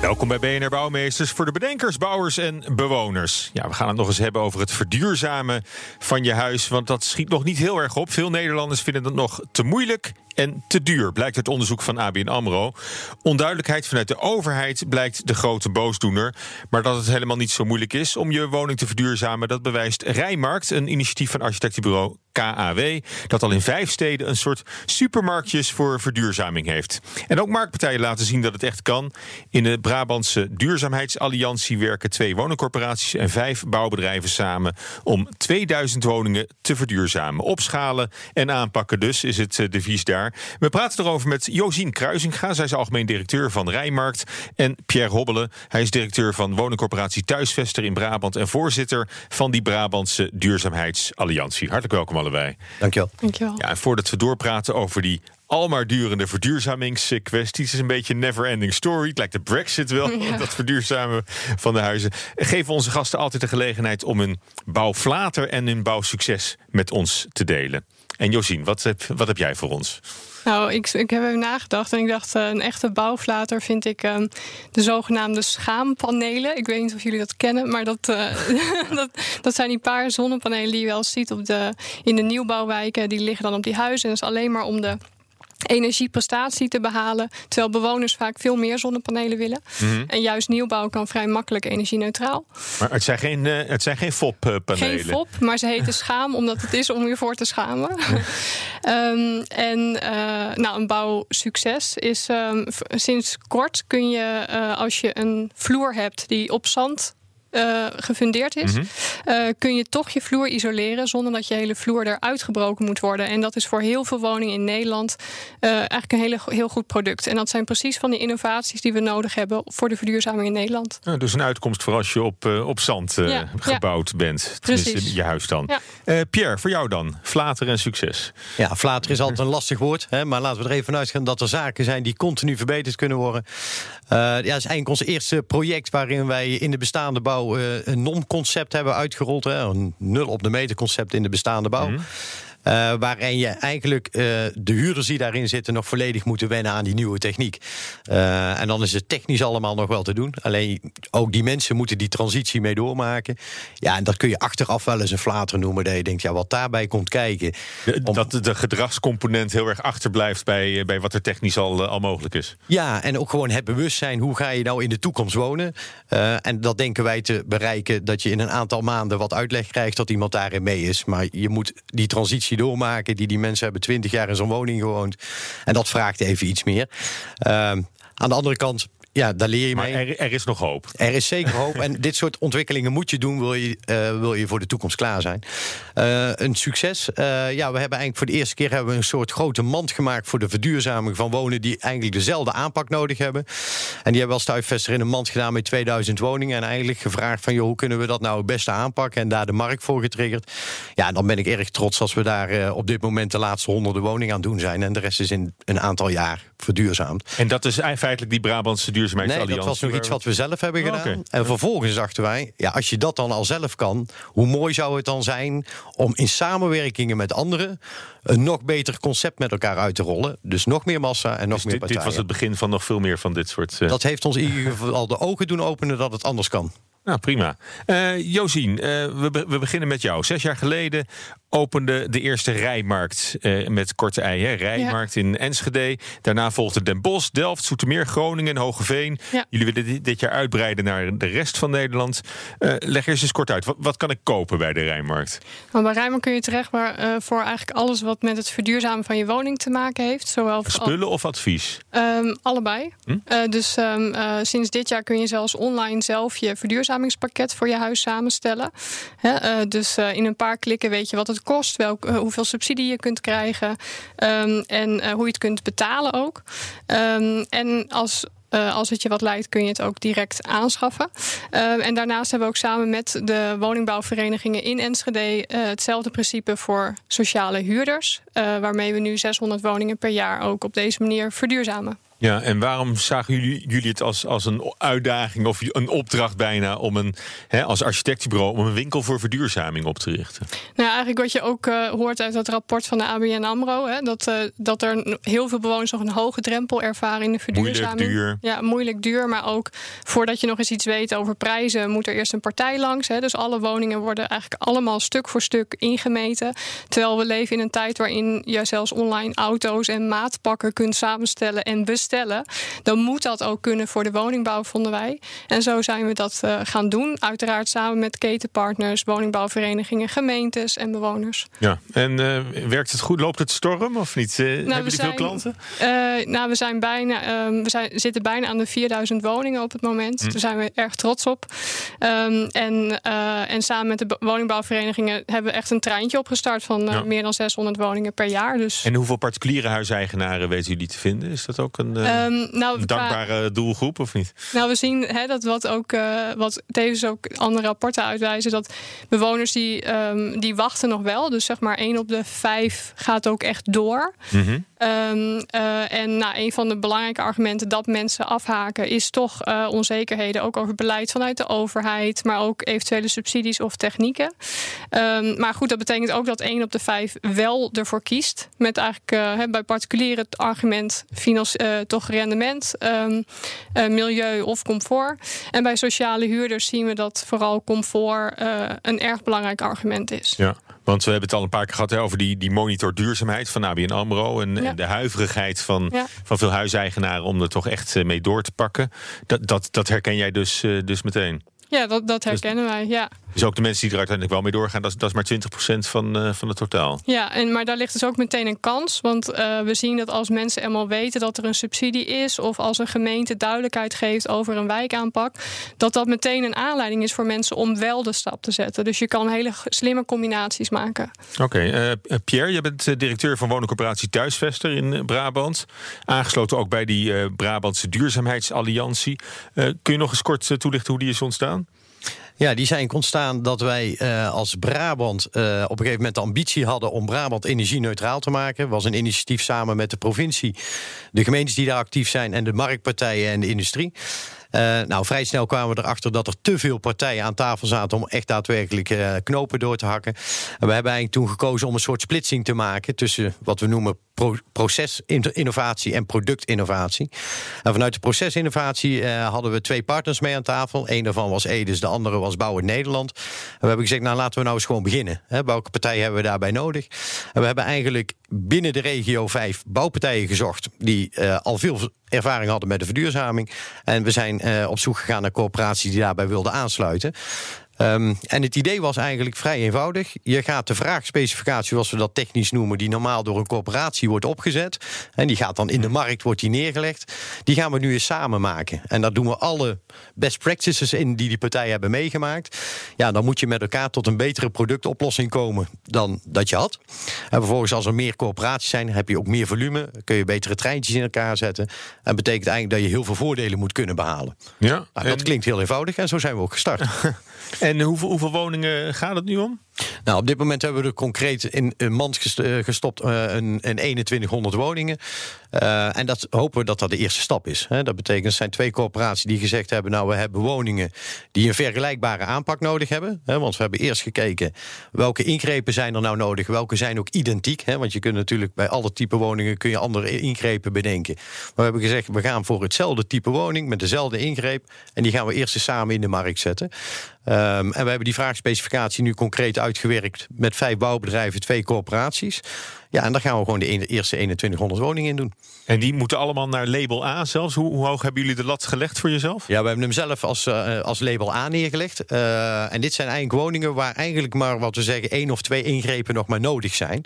Welkom bij BNR Bouwmeesters voor de bedenkers, bouwers en bewoners. Ja, we gaan het nog eens hebben over het verduurzamen van je huis. Want dat schiet nog niet heel erg op. Veel Nederlanders vinden het nog te moeilijk en te duur, blijkt uit onderzoek van ABN AMRO. Onduidelijkheid vanuit de overheid blijkt de grote boosdoener. Maar dat het helemaal niet zo moeilijk is om je woning te verduurzamen... dat bewijst Rijmarkt, een initiatief van architectenbureau KAW... dat al in vijf steden een soort supermarktjes voor verduurzaming heeft. En ook marktpartijen laten zien dat het echt kan. In de Brabantse Duurzaamheidsalliantie werken twee woningcorporaties... en vijf bouwbedrijven samen om 2000 woningen te verduurzamen. Opschalen en aanpakken dus is het devies daar. We praten erover met Josien Kruisinga. Zij is algemeen directeur van Rijmarkt. En Pierre Hobbelen. Hij is directeur van woningcorporatie Thuisvester in Brabant... en voorzitter van die Brabantse Duurzaamheidsalliantie. Hartelijk welkom allebei. Dankjewel. Dankjewel. Ja, en voordat we doorpraten over die almaar durende verduurzamingskwesties. is een beetje een never-ending story. Het lijkt de brexit wel, dat verduurzamen van de huizen. Geven onze gasten altijd de gelegenheid om hun bouwflater en hun bouwsucces met ons te delen. En Josien, wat heb, wat heb jij voor ons? Nou, ik, ik heb even nagedacht en ik dacht, uh, een echte bouwflater vind ik um, de zogenaamde schaampanelen. Ik weet niet of jullie dat kennen, maar dat, uh, dat, dat, zijn die paar zonnepanelen die je wel ziet op de, in de nieuwbouwwijken. Die liggen dan op die huizen en dat is alleen maar om de energieprestatie te behalen. Terwijl bewoners vaak veel meer zonnepanelen willen. Mm -hmm. En juist nieuwbouw kan vrij makkelijk energie-neutraal. Maar het zijn geen, uh, het zijn geen FOP-panelen. Geen FOP, maar ze heten schaam omdat het is om je voor te schamen. um, en uh, nou, een bouwsucces is um, sinds kort kun je uh, als je een vloer hebt die op zand uh, gefundeerd is, mm -hmm. uh, kun je toch je vloer isoleren zonder dat je hele vloer eruit gebroken moet worden. En dat is voor heel veel woningen in Nederland uh, eigenlijk een hele, heel goed product. En dat zijn precies van die innovaties die we nodig hebben voor de verduurzaming in Nederland. Ja, dus een uitkomst voor als je op, op zand ja, gebouwd ja. bent. Tenminste, precies. je huis dan. Ja. Pierre, voor jou dan, flater en succes. Ja, flater is altijd een lastig woord. Hè, maar laten we er even vanuit gaan dat er zaken zijn die continu verbeterd kunnen worden. ja, dat is eigenlijk ons eerste project waarin wij in de bestaande bouw een NOM-concept hebben uitgerold. Hè, een nul op de meter concept in de bestaande bouw. -hmm. Uh, waarin je eigenlijk uh, de huurders die daarin zitten nog volledig moeten wennen aan die nieuwe techniek. Uh, en dan is het technisch allemaal nog wel te doen. Alleen ook die mensen moeten die transitie mee doormaken. Ja, en dat kun je achteraf wel eens een flater noemen. Dat je denkt, ja, wat daarbij komt kijken. Om... Dat de gedragscomponent heel erg achterblijft bij, bij wat er technisch al, al mogelijk is. Ja, en ook gewoon het bewustzijn. Hoe ga je nou in de toekomst wonen? en dat denken wij te bereiken dat je in een aantal maanden wat uitleg krijgt dat iemand daarin mee is. Maar je moet die transitie doormaken. Die die mensen hebben twintig jaar in zo'n woning gewoond. En dat vraagt even iets meer. Uh, aan de andere kant ja, daar leer je maar mee. Er, er, is nog hoop. Er is zeker hoop. en dit soort ontwikkelingen moet je doen, wil je, uh, wil je voor de toekomst klaar zijn. Uh, een succes. Uh, ja, we hebben eigenlijk voor de eerste keer hebben we een soort grote mand gemaakt voor de verduurzaming van wonen die eigenlijk dezelfde aanpak nodig hebben. En die hebben als Stuifvester in een mand gedaan met 2000 woningen. En eigenlijk gevraagd van, joh, hoe kunnen we dat nou het beste aanpakken? En daar de markt voor getriggerd. Ja, dan ben ik erg trots als we daar op dit moment de laatste honderden woningen aan doen zijn. En de rest is in een aantal jaar verduurzaamd. En dat is feitelijk die Brabantse duurzaamheidsalliantie? Nee, dat was nog iets wat we zelf hebben gedaan. Okay. En vervolgens dachten wij, ja, als je dat dan al zelf kan... hoe mooi zou het dan zijn om in samenwerkingen met anderen... een nog beter concept met elkaar uit te rollen. Dus nog meer massa en nog dus meer dit, partijen. Dit was het begin van nog veel meer van dit soort... Uh... Dat heeft ons in ieder geval de ogen doen openen dat het anders kan. Nou, prima. Uh, Josien, uh, we, we, beginnen met jou. Zes jaar geleden opende de eerste rijmarkt uh, met korte ei. Hè? Rijmarkt ja. in Enschede. Daarna volgde Den Bosch, Delft, Zoetermeer, Groningen, Hogeveen. Ja. Jullie willen dit, jaar uitbreiden naar de rest van Nederland. leg eerst eens kort uit. Wat, wat, kan ik kopen bij de Rijmarkt? Nou, bij Rijmarkt kun je terecht maar, voor eigenlijk alles wat met het verduurzamen van je woning te maken heeft. Zowel Spullen of advies? Um, allebei. Hm? dus um, sinds dit jaar kun je zelfs online zelf je verduurzamingspakket voor je huis samenstellen. Uh, dus in een paar klikken weet je wat het kost, welk, hoeveel subsidie je kunt krijgen ehm, en hoe je het kunt betalen ook. Ehm, en als uh, als het je wat lijkt, kun je het ook direct aanschaffen. Uh, en daarnaast hebben we ook samen met de woningbouwverenigingen in Enschede hetzelfde principe voor sociale huurders. waarmee we nu 600 woningen per jaar ook op deze manier verduurzamen. Ja, en waarom zagen jullie, jullie het als, als een uitdaging of een opdracht bijna om een, hè, als architectenbureau, om een winkel voor verduurzaming op te richten? Nou, eigenlijk wat je ook uh, hoort uit het rapport van de ABN Amro, hè, dat, uh, dat er heel veel bewoners nog een hoge drempel ervaren in de verduurzaming. Moeilijk duur. Ja, moeilijk duur, maar ook voordat je nog eens iets weet over prijzen, moet er eerst een partij langs. Hè. Dus alle woningen worden eigenlijk allemaal stuk voor stuk ingemeten. Terwijl we leven in een tijd waarin je zelfs online auto's en maatpakken kunt samenstellen en bestellen dan moet dat ook kunnen voor de woningbouw, vonden wij. En zo zijn we dat uh, gaan doen. Uiteraard samen met ketenpartners, woningbouwverenigingen, gemeentes en bewoners. Ja, en uh, werkt het goed? Loopt het storm of niet? Uh, nou, hebben jullie veel klanten? nou, we, zijn bijna, um, we zijn, zitten bijna aan de 4000 woningen op het moment. Hm. Daar zijn we erg trots op. Um, en, en samen met de woningbouwverenigingen hebben we echt een treintje opgestart van ja. meer dan 600 woningen per jaar. Dus. En hoeveel particuliere huiseigenaren weten jullie te vinden? Is dat ook een um, nou, een dankbare doelgroep, of niet? Nou, we zien hè, dat wat ook uh, wat tevens ook andere rapporten uitwijzen, dat bewoners die, um, die wachten nog wel. Dus zeg maar één op de vijf gaat ook echt door. Mm -hmm. Um, uh, en nou, een van de belangrijke argumenten dat mensen afhaken, is toch uh, onzekerheden ook over beleid vanuit de overheid, maar ook eventuele subsidies of technieken. maar goed, dat betekent ook dat één op de vijf wel ervoor kiest. Met eigenlijk bij particulieren het argument toch rendement, uh, milieu of comfort. En bij sociale huurders zien we dat vooral comfort een erg belangrijk argument is. Ja. Want we hebben het al een paar keer gehad hè, over die, die monitor duurzaamheid van ABN AMRO. En, ja. en de huiverigheid van, ja. van veel huiseigenaren om er toch echt mee door te pakken. Dat, dat, dat herken jij dus, uh, dus meteen. Ja, dat, dat herkennen dus, wij, ja. Dus ook de mensen die er uiteindelijk wel mee doorgaan, dat is, dat is maar 20% van, uh, van het totaal. Ja, en, maar daar ligt dus ook meteen een kans. Want uh, we zien dat als mensen eenmaal weten dat er een subsidie is... of als een gemeente duidelijkheid geeft over een wijkaanpak... dat dat meteen een aanleiding is voor mensen om wel de stap te zetten. Dus je kan hele slimme combinaties maken. Oké, okay, uh, Pierre, je bent directeur van woningcorporatie Thuisvester in Brabant. Aangesloten ook bij die Brabantse Duurzaamheidsalliantie. kun je nog eens kort toelichten hoe die is ontstaan? Ja, die zijn ontstaan dat wij uh, als Brabant uh, op een gegeven moment de ambitie hadden om Brabant energie-neutraal te maken. was een initiatief samen met de provincie, de gemeentes die daar actief zijn en de marktpartijen en de industrie. Uh, nou, vrij snel kwamen we erachter dat er te veel partijen aan tafel zaten om echt daadwerkelijk uh, knopen door te hakken. En we hebben eigenlijk toen gekozen om een soort splitsing te maken tussen wat we noemen pro procesinnovatie en productinnovatie. En vanuit de procesinnovatie uh, hadden we twee partners mee aan tafel. Eén daarvan was Edes, de andere was Bouwen Nederland. En we hebben gezegd, nou laten we nou eens gewoon beginnen. Hè, welke partijen hebben we daarbij nodig? En we hebben eigenlijk binnen de regio vijf bouwpartijen gezocht die al veel ervaring hadden met de verduurzaming. En we zijn uh, op zoek gegaan naar corporaties die daarbij wilden aansluiten. Um, en het idee was eigenlijk vrij eenvoudig. Je gaat de vraagspecificatie, zoals we dat technisch noemen, die normaal door een corporatie wordt opgezet. En die gaat dan in de markt, wordt die neergelegd. Die gaan we nu eens samen maken. En daar doen we alle best practices in die die partijen hebben meegemaakt. Ja, dan moet je met elkaar tot een betere productoplossing komen dan dat je had. En vervolgens, als er meer corporaties zijn, heb je ook meer volume. Kun je betere treintjes in elkaar zetten. En betekent eigenlijk dat je heel veel voordelen moet kunnen behalen. Ja, nou, dat en... klinkt heel eenvoudig en zo zijn we ook gestart. En hoeveel, hoeveel woningen gaat het nu om? Nou, op dit moment hebben we er concreet in een mand eh, gestopt, uh, een, een 2100 woningen. Uh, en dat hopen we dat dat de eerste stap is. Hè. Dat betekent, er zijn twee corporaties die gezegd hebben... nou, we hebben woningen die een vergelijkbare aanpak nodig hebben. Hè, want we hebben eerst gekeken welke ingrepen zijn er nou nodig... welke zijn ook identiek. Hè, want je kunt natuurlijk bij alle type woningen... kun je andere ingrepen bedenken. Maar we hebben gezegd, we gaan voor hetzelfde type woning... met dezelfde ingreep. En die gaan we eerst eens samen in de markt zetten. Um, en we hebben die vraagspecificatie nu concreet uitgewerkt met vijf bouwbedrijven, twee corporaties. Ja, en daar gaan we gewoon de ene- eerste 2100 woningen in doen. En die moeten allemaal naar label A zelfs. Hoe, hoe hoog hebben jullie de lat gelegd voor jezelf? Ja, we hebben hem zelf als, eh, als label A neergelegd. Eh, en dit zijn eigenlijk woningen waar eigenlijk maar, wat we zeggen, één of twee ingrepen nog maar nodig zijn.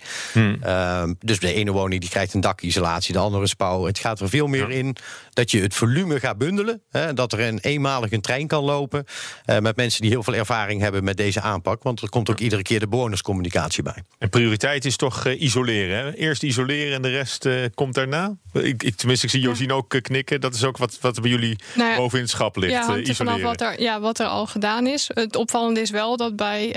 Ehm, dus de ene woning die krijgt een dakisolatie, de andere spouw. Het gaat er veel meer in dat je het volume gaat bundelen. Hè, dat er een eenmalig een trein kan lopen eh, met mensen die heel veel ervaring hebben met deze aanpak. Want er komt ook iedere keer de bewonerscommunicatie bij. En prioriteit is toch eh, isoleren. Hè? Eerst isoleren en de rest eh, komt daarna. Ik, ik, tenminste, ik zie Josien ook eh, knikken. Dat is ook wat, wat bij jullie Nou ja, boven in het schap ligt. Ja, eh, er vanaf isoleren. wat er, ja, wat er al gedaan is. Het opvallende is wel dat bij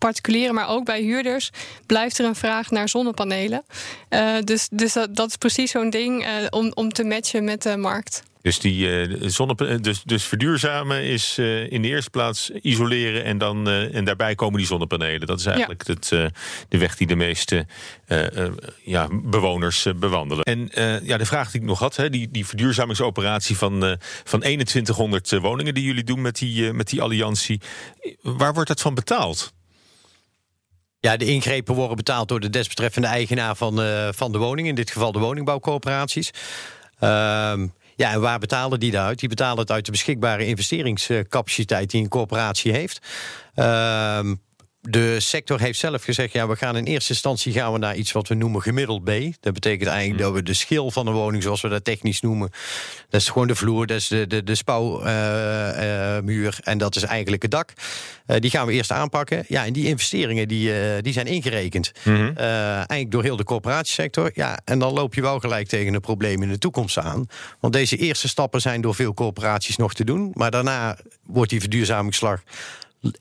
particulieren, maar ook bij huurders, blijft er een vraag naar zonnepanelen. Eh, dus dus dat, dat is precies zo'n ding eh, om, om te matchen met de markt. Dus, die, zonne, dus, dus verduurzamen is in de eerste plaats isoleren en, dan, en daarbij komen die zonnepanelen. Dat is eigenlijk het, eh, de weg die de meeste ja, bewoners bewandelen. En ja, de vraag die ik nog had, hè, die, die verduurzamingsoperatie van, van 2100 eh, woningen die jullie doen met die, met die alliantie. Waar wordt dat van betaald? Ja, de ingrepen worden betaald door de desbetreffende eigenaar van, eh, van de woning, in dit geval de woningbouwcoöperaties. Ehm, ja, en waar betalen die dat uit? Die betalen het uit de beschikbare investeringscapaciteit die een corporatie heeft. Ehm, de sector heeft zelf gezegd, ja, we gaan in eerste instantie gaan we naar iets wat we noemen gemiddeld B. Dat betekent eigenlijk dat we de schil van de woning, zoals we dat technisch noemen, dat is gewoon de vloer, dat is de, de, de spouwmuur en dat is eigenlijk het dak. Eh, die gaan we eerst aanpakken. Ja, en die investeringen die, eh, die zijn ingerekend. Eh, eigenlijk door heel de corporatiesector. Ja, en dan loop je wel gelijk tegen een probleem in de toekomst aan. Want deze eerste stappen zijn door veel corporaties nog te doen. Maar daarna wordt die verduurzamingsslag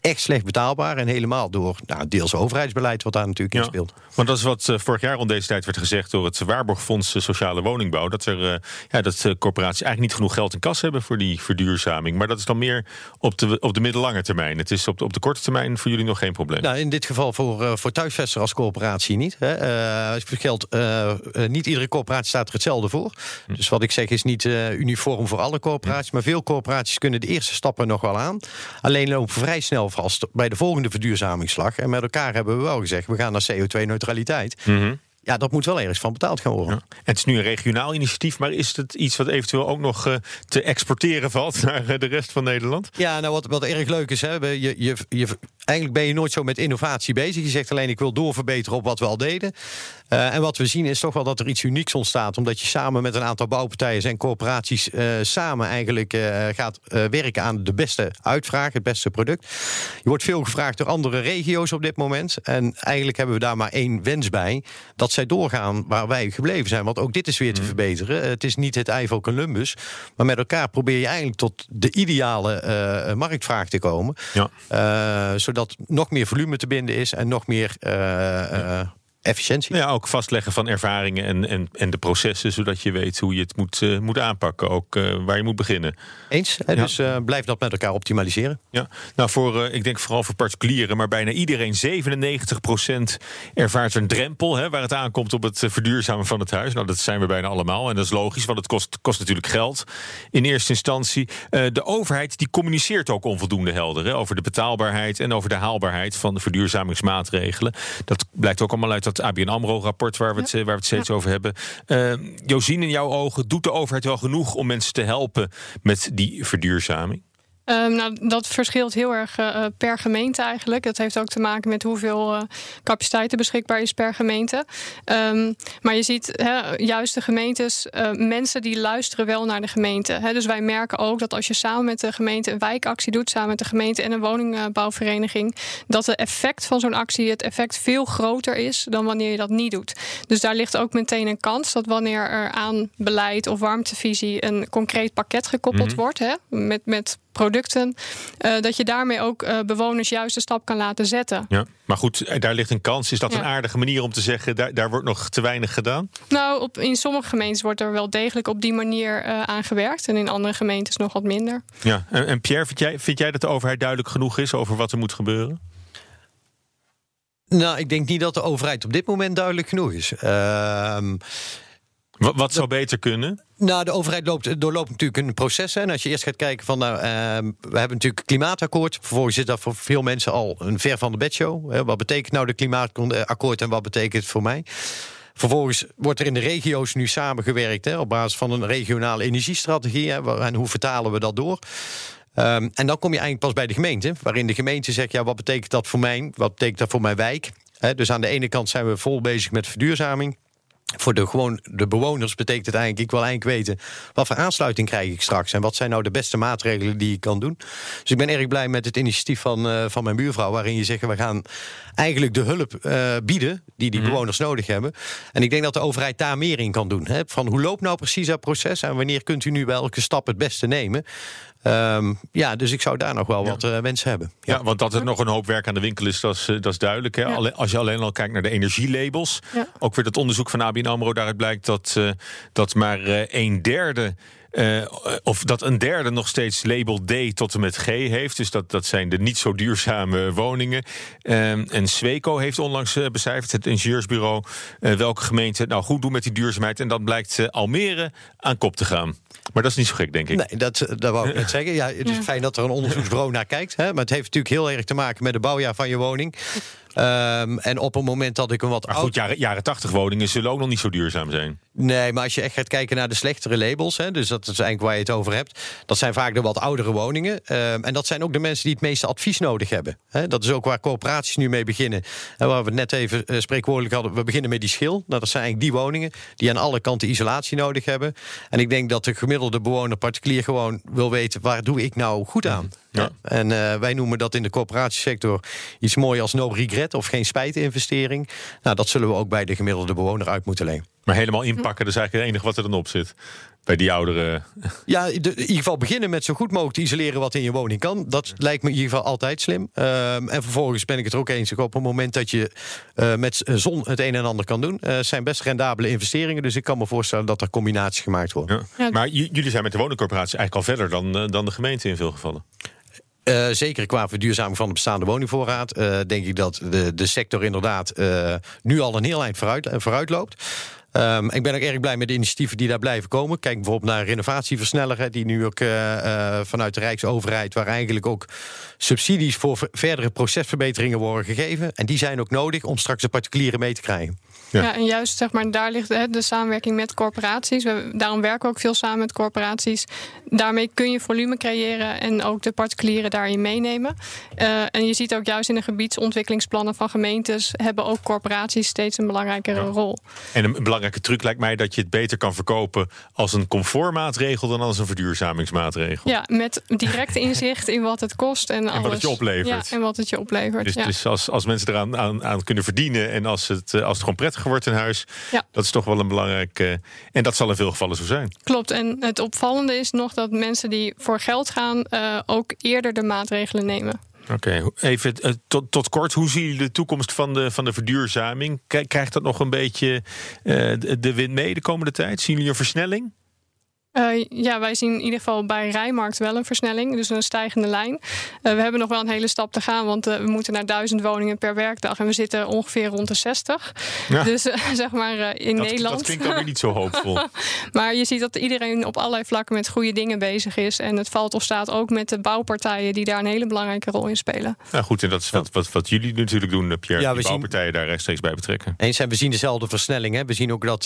echt slecht betaalbaar. En helemaal door nou, deels overheidsbeleid wat daar natuurlijk in speelt. Want dat is wat eh, vorig jaar rond deze tijd werd gezegd door het Waarborgfonds eh, Sociale Woningbouw. Dat, er, eh, ja, dat corporaties eigenlijk niet genoeg geld in kas hebben voor die verduurzaming. Maar dat is dan meer op de, op de middellange termijn. Het is op de, op de korte termijn voor jullie nog geen probleem. Nou, in dit geval voor, voor thuisvesten als coöperatie niet. Hè. Geldt, niet iedere coöperatie staat er hetzelfde voor. Dus wat ik zeg is niet uniform voor alle coöperaties. Maar veel coöperaties kunnen de eerste stappen nog wel aan. Alleen lopen vrij snel vast bij de volgende verduurzamingsslag. En met elkaar hebben we wel gezegd, we gaan naar CO2-neutraliteit. Ja, dat moet wel ergens van betaald gaan worden. Ja. Het is nu een regionaal initiatief, maar is het iets wat eventueel ook nog eh, te exporteren valt naar eh, de rest van Nederland? Ja, nou wat, wat erg leuk is, hè, je, je, je, eigenlijk ben je nooit zo met innovatie bezig. Je zegt alleen ik wil doorverbeteren op wat we al deden. Eh, en wat we zien is toch wel dat er iets unieks ontstaat. Omdat je samen met een aantal bouwpartijen en corporaties eh, samen eigenlijk eh, gaat werken aan de beste uitvraag, het beste product. Je wordt veel gevraagd door andere regio's op dit moment. En eigenlijk hebben we daar maar één wens bij. Dat zij doorgaan waar wij gebleven zijn. Want ook dit is weer te verbeteren. Eh, het is niet het Eiffel Columbus. Maar met elkaar probeer je eigenlijk tot de ideale marktvraag te komen. Ja. Zodat nog meer volume te binden is en nog meer efficiëntie. Ja, ook vastleggen van ervaringen en, en, en de processen, zodat je weet hoe je het moet, eh, moet aanpakken. Ook eh, waar je moet beginnen. Eens. Hè? Ja. Dus eh, blijf dat met elkaar optimaliseren. Ja, nou voor, ik denk vooral voor particulieren, maar bijna iedereen, 97% ervaart een drempel hè, waar het aankomt op het verduurzamen van het huis. Nou, dat zijn we bijna allemaal en dat is logisch, want het kost, kost natuurlijk geld in eerste instantie. De overheid die communiceert ook onvoldoende helder hè, over de betaalbaarheid en over de haalbaarheid van de verduurzamingsmaatregelen. Dat blijkt ook allemaal uit dat ABN AMRO-rapport waar we het, eh, waar we het steeds over hebben. Josien, in jouw ogen, doet de overheid wel genoeg om mensen te helpen met die verduurzaming? Ehm, nou, dat verschilt heel erg eh, per gemeente eigenlijk. Dat heeft ook te maken met hoeveel eh, capaciteit er beschikbaar is per gemeente. Ehm, maar je ziet hè, juist de gemeentes, eh, mensen die luisteren wel naar de gemeente. Hè. Dus wij merken ook dat als je samen met de gemeente een wijkactie doet, samen met de gemeente en een woningbouwvereniging, dat het effect van zo'n actie, het effect veel groter is dan wanneer je dat niet doet. Dus daar ligt ook meteen een kans dat wanneer er aan beleid of warmtevisie een concreet pakket gekoppeld wordt, hè, met, met producten, eh, dat je daarmee ook eh, bewoners juist de stap kan laten zetten. Ja, maar goed, eh, daar ligt een kans. Is dat Ja. een aardige manier om te zeggen, daar, daar wordt nog te weinig gedaan? Nou, op, in sommige gemeentes wordt er wel degelijk op die manier eh, aan gewerkt en in andere gemeentes nog wat minder. Ja, en, en Pierre, vind jij, vind jij dat de overheid duidelijk genoeg is over wat er moet gebeuren? Nou, ik denk niet dat de overheid op dit moment duidelijk genoeg is. Ehm Wat, wat zou beter kunnen? Nou, de overheid loopt, doorloopt natuurlijk een proces. Hè. En als je eerst gaat kijken van, nou, ehm, we hebben natuurlijk klimaatakkoord. Vervolgens is dat voor veel mensen al een ver van de bedshow. Hè. Wat betekent nou de klimaatakkoord en wat betekent het voor mij? Vervolgens wordt er in de regio's nu samengewerkt hè, op basis van een regionale energiestrategie. Hè, en hoe vertalen we dat door? Um, en dan kom je eigenlijk pas bij de gemeente, waarin de gemeente zegt: ja, wat betekent dat voor mij? Wat betekent dat voor mijn wijk? He, dus aan de ene kant zijn we vol bezig met verduurzaming. Voor de, gewoon de bewoners betekent het eigenlijk, ik wil eigenlijk weten wat voor aansluiting krijg ik straks en wat zijn nou de beste maatregelen die ik kan doen. Dus ik ben erg blij met het initiatief van, uh, van mijn buurvrouw, waarin je zegt we gaan eigenlijk de hulp uh, bieden die die mm. bewoners nodig hebben. En ik denk dat de overheid daar meer in kan doen. Hè? Van hoe loopt nou precies dat proces en wanneer kunt u nu welke stap het beste nemen? Um, ja, dus ik zou daar nog wel ja. wat uh, wensen hebben. Ja. ja. want dat er nog een hoop werk aan de winkel is, dat is, dat is duidelijk. Hè? Ja. Als je alleen al kijkt naar de energielabels. Ook weer dat onderzoek van ABN AMRO, daaruit blijkt dat, uh, dat maar uh, een derde uh, of dat een derde nog steeds label D tot en met G heeft. Dus dat, dat zijn de niet zo duurzame woningen. Um, en Sweco heeft onlangs uh, becijferd, het ingenieursbureau, uh, welke gemeenten nou goed doen met die duurzaamheid. En dan blijkt Almere aan kop te gaan. Maar dat is niet zo gek, denk ik. Nee, dat, dat wou ik net zeggen. Ja, het is ja. fijn dat er een onderzoeksbureau naar kijkt. Hè, maar het heeft natuurlijk heel erg te maken met het bouwjaar van je woning. Um, en op het moment dat ik een wat. Maar goed, jaren, jaren 80 woningen zullen ook nog niet zo duurzaam zijn. Nee, maar als je echt gaat kijken naar de slechtere labels, hè, dus dat is eigenlijk waar je het over hebt, dat zijn vaak de wat oudere woningen. Um, en dat zijn ook de mensen die het meeste advies nodig hebben. Hè. Dat is ook waar corporaties nu mee beginnen. En waar we het net even uh, spreekwoordelijk hadden, we beginnen met die schil. Nou, dat zijn eigenlijk die woningen die aan alle kanten isolatie nodig hebben. En ik denk dat de gemiddelde bewoner particulier gewoon wil weten waar doe ik nou goed aan. Ja. En uh, wij noemen dat in de corporatiesector iets moois als no regret of geen spijtinvestering. Nou, dat zullen we ook bij de gemiddelde bewoner uit moeten lenen. Maar helemaal inpakken, dat is eigenlijk het enige wat er dan op zit. Bij die ouderen. Ja, de, in ieder geval beginnen met zo goed mogelijk te isoleren wat in je woning kan. Dat lijkt me in ieder geval altijd slim. Um, en vervolgens ben ik het er ook eens. Op het moment dat je uh, met zon het een en ander kan doen, uh, zijn best rendabele investeringen. Dus ik kan me voorstellen dat er combinaties gemaakt worden. Ja. Maar jullie zijn met de woningcorporatie eigenlijk al verder dan, uh, dan de gemeente in veel gevallen. Uh, zeker qua verduurzaming van de bestaande woningvoorraad. Uh, denk ik dat de, de sector inderdaad uh, nu al een heel eind vooruit, vooruit loopt. Um, ik ben ook erg blij met de initiatieven die daar blijven komen. Kijk bijvoorbeeld naar renovatieversnelleren, die nu ook vanuit de Rijksoverheid, waar eigenlijk ook subsidies voor verdere procesverbeteringen worden gegeven. En die zijn ook nodig om straks de particulieren mee te krijgen. Ja. ja. en juist zeg maar, daar ligt hè, de samenwerking met corporaties. We, daarom werken we ook veel samen met corporaties. Daarmee kun je volume creëren en ook de particulieren daarin meenemen. Uh, en je ziet ook juist in de gebiedsontwikkelingsplannen van gemeentes hebben ook corporaties steeds een belangrijkere ja. rol. En een belangrijke truc lijkt mij dat je het beter kan verkopen als een comfortmaatregel dan als een verduurzamingsmaatregel. Ja, met direct inzicht in wat het kost en, en wat het je oplevert. Ja, en wat het je oplevert. Dus, dus als, als mensen eraan aan, aan kunnen verdienen en als het, als het gewoon prettig wordt in huis. Ja. Dat is toch wel een belangrijk. Uh, en dat zal in veel gevallen zo zijn. Klopt. En het opvallende is nog dat mensen die voor geld gaan, uh, ook eerder de maatregelen nemen. Oké, even uh, tot, tot, kort. Hoe zie je de toekomst van de, van de verduurzaming? Krijgt dat nog een beetje de, de wind mee de komende tijd? Zien jullie een versnelling? Uh, ja, wij zien in ieder geval bij Rijmarkt wel een versnelling, dus een stijgende lijn. Uh, we hebben nog wel een hele stap te gaan, want uh, we moeten naar duizend woningen per werkdag en we zitten ongeveer rond de 60. Ja. Dus zeg maar in dat, Nederland. Dat klinkt ook weer niet zo hoopvol. maar je ziet dat iedereen op allerlei vlakken met goede dingen bezig is. En het valt of staat ook met de bouwpartijen die daar een hele belangrijke rol in spelen. Ja, goed, en dat is wat, wat, wat jullie natuurlijk doen, Pierre. Ja, we die bouwpartijen zien... daar rechtstreeks bij betrekken. Eens, en we zien dezelfde versnelling. Hè. We zien ook dat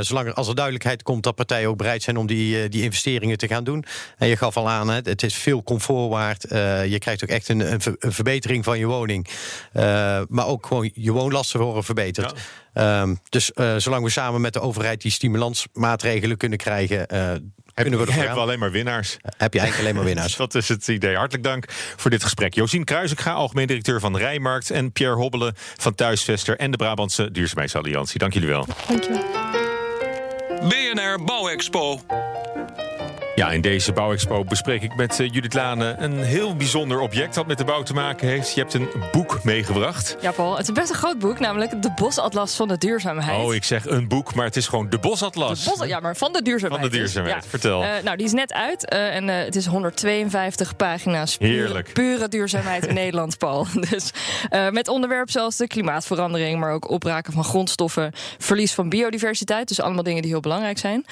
zolang er, als er duidelijkheid komt, dat partijen ook bereid zijn om die, die investeringen te gaan doen. En je gaf al aan, het is veel comfort waard. Uh, je krijgt ook echt een, een, een verbetering van je woning. Uh, maar ook gewoon je woonlasten worden verbeterd. Ja. Um, dus uh, zolang we samen met de overheid die stimulansmaatregelen kunnen krijgen. Heb, kunnen we hebben we alleen maar winnaars. Heb je eigenlijk alleen maar winnaars. dat is het idee. Hartelijk dank voor dit gesprek. Josien Kruisinga, algemeen directeur van Rijmarkt... en Pierre Hobbelen van Thuisvester en de Brabantse Duurzaamheidsalliantie. Dank jullie wel. Dank je wel. BNR Bouwexpo. Ja, in deze bouwexpo bespreek ik met uh, Judith Lane een heel bijzonder object dat met de bouw te maken heeft. Je hebt een boek meegebracht. Ja, Paul, het is best een groot boek, namelijk de Bosatlas van de duurzaamheid. Oh, ik zeg een boek, maar het is gewoon de Bosatlas. De bos, ja, maar van de duurzaamheid. Van de duurzaamheid, dus. vertel. Uh, nou, die is net uit uh, en het is 152 pagina's. Heerlijk. Pure, pure duurzaamheid in Nederland, Paul. Dus met onderwerpen zoals de klimaatverandering, maar ook opraken van grondstoffen, verlies van biodiversiteit. Dus allemaal dingen die heel belangrijk zijn.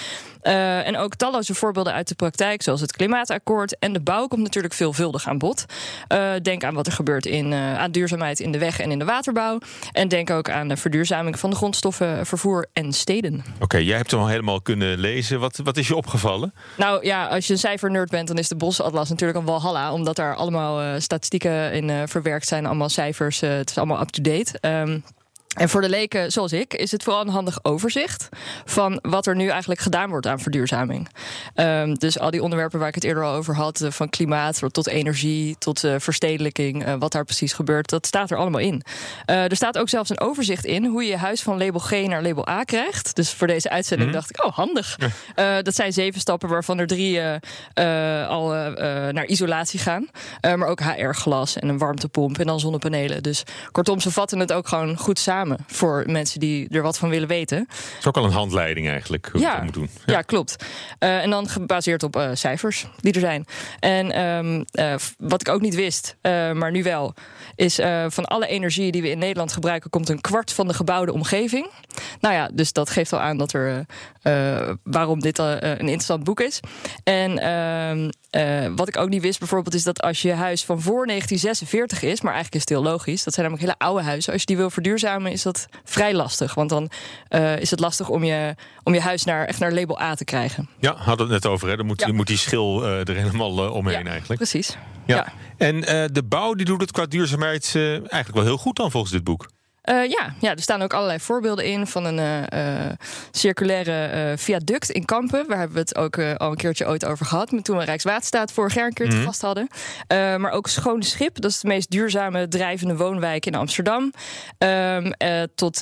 en ook talloze voorbeelden uit de praktijk, zoals het klimaatakkoord. En de bouw komt natuurlijk veelvuldig aan bod. Uh, denk aan wat er gebeurt in, uh, aan duurzaamheid in de weg- en in de waterbouw. En denk ook aan de verduurzaming van de grondstoffen, vervoer en steden. Oké, okay, jij hebt hem al helemaal kunnen lezen. Wat, wat is je opgevallen? Nou ja, als je een cijfernerd bent, dan is de Bosatlas natuurlijk een walhalla. Omdat daar allemaal uh, statistieken in verwerkt zijn, allemaal cijfers. het is allemaal up-to-date. Um, en voor de leken zoals ik is het vooral een handig overzicht van wat er nu eigenlijk gedaan wordt aan verduurzaming. Um, dus al die onderwerpen waar ik het eerder al over had, van klimaat tot energie, tot uh, verstedelijking, uh, wat daar precies gebeurt, dat staat er allemaal in. Uh, er staat ook zelfs een overzicht in hoe je je huis van label G naar label A krijgt. Dus voor deze uitzending mm. dacht ik, oh handig. dat zijn zeven stappen waarvan er drie al naar isolatie gaan. maar ook HR-glas en een warmtepomp en dan zonnepanelen. Dus kortom, ze vatten het ook gewoon goed samen voor mensen die er wat van willen weten. Het is ook al een handleiding eigenlijk, hoe ja, je dat moet doen. Ja, ja klopt. Uh, en dan gebaseerd op uh, cijfers die er zijn. En um, uh, wat ik ook niet wist, maar nu wel, is van alle energie die we in Nederland gebruiken, komt een kwart van de gebouwde omgeving. Nou ja, dus dat geeft al aan dat er waarom dit een interessant boek is. En ehm, wat ik ook niet wist bijvoorbeeld, is dat als je huis van voor 1946 is, maar eigenlijk is het heel logisch, dat zijn namelijk hele oude huizen, als je die wil verduurzamen is dat vrij lastig. Want dan uh, is het lastig om je, om je huis naar, echt naar label A te krijgen. Ja, hadden we het net over. Hè? Dan moet, ja. moet die schil uh, er helemaal uh, omheen ja, eigenlijk. Precies. Ja. ja. En de bouw die doet het qua duurzaamheid eigenlijk wel heel goed dan volgens dit boek. Uh, ja, ja, er staan ook allerlei voorbeelden in van een uh, circulaire uh, viaduct in Kampen. Waar hebben we het ook al een keertje ooit over gehad. Toen we Rijkswaterstaat vorig jaar een keer te mm. vast hadden. maar ook Schone Schip, dat is de meest duurzame drijvende woonwijk in Amsterdam. Um, tot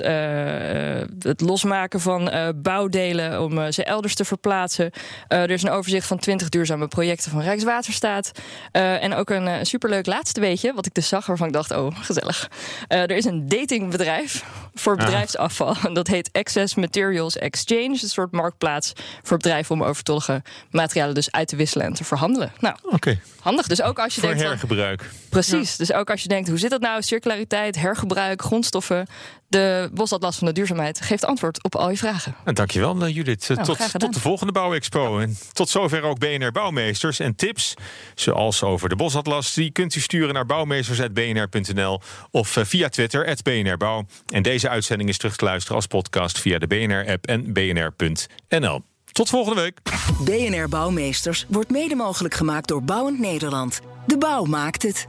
het losmaken van bouwdelen om ze elders te verplaatsen. er is een overzicht van 20 duurzame projecten van Rijkswaterstaat. en ook een superleuk laatste weetje, wat ik dus zag, waarvan ik dacht: oh, gezellig. er is een dating bedrijf voor bedrijfsafval. En dat heet Access Materials Exchange. Een soort marktplaats voor bedrijven om overtollige materialen dus uit te wisselen en te verhandelen. Nou, okay. handig. Dus ook als je voor denkt. hergebruik. Van, precies. Dus ook als je denkt, hoe zit dat nou? Circulariteit, hergebruik, grondstoffen. De Bosatlas van de Duurzaamheid geeft antwoord op al je vragen. En dankjewel, Judith. Nou, tot, tot de volgende Bouwexpo. En tot zover ook BNR Bouwmeesters. En tips, zoals over de Bosatlas, die kunt u sturen naar bouwmeesters.bnr.nl of via Twitter, BNR Bouw. En deze uitzending is terug te luisteren als podcast via de BNR-app en bnr.nl. Tot volgende week. BNR Bouwmeesters wordt mede mogelijk gemaakt door Bouwend Nederland. De bouw maakt het.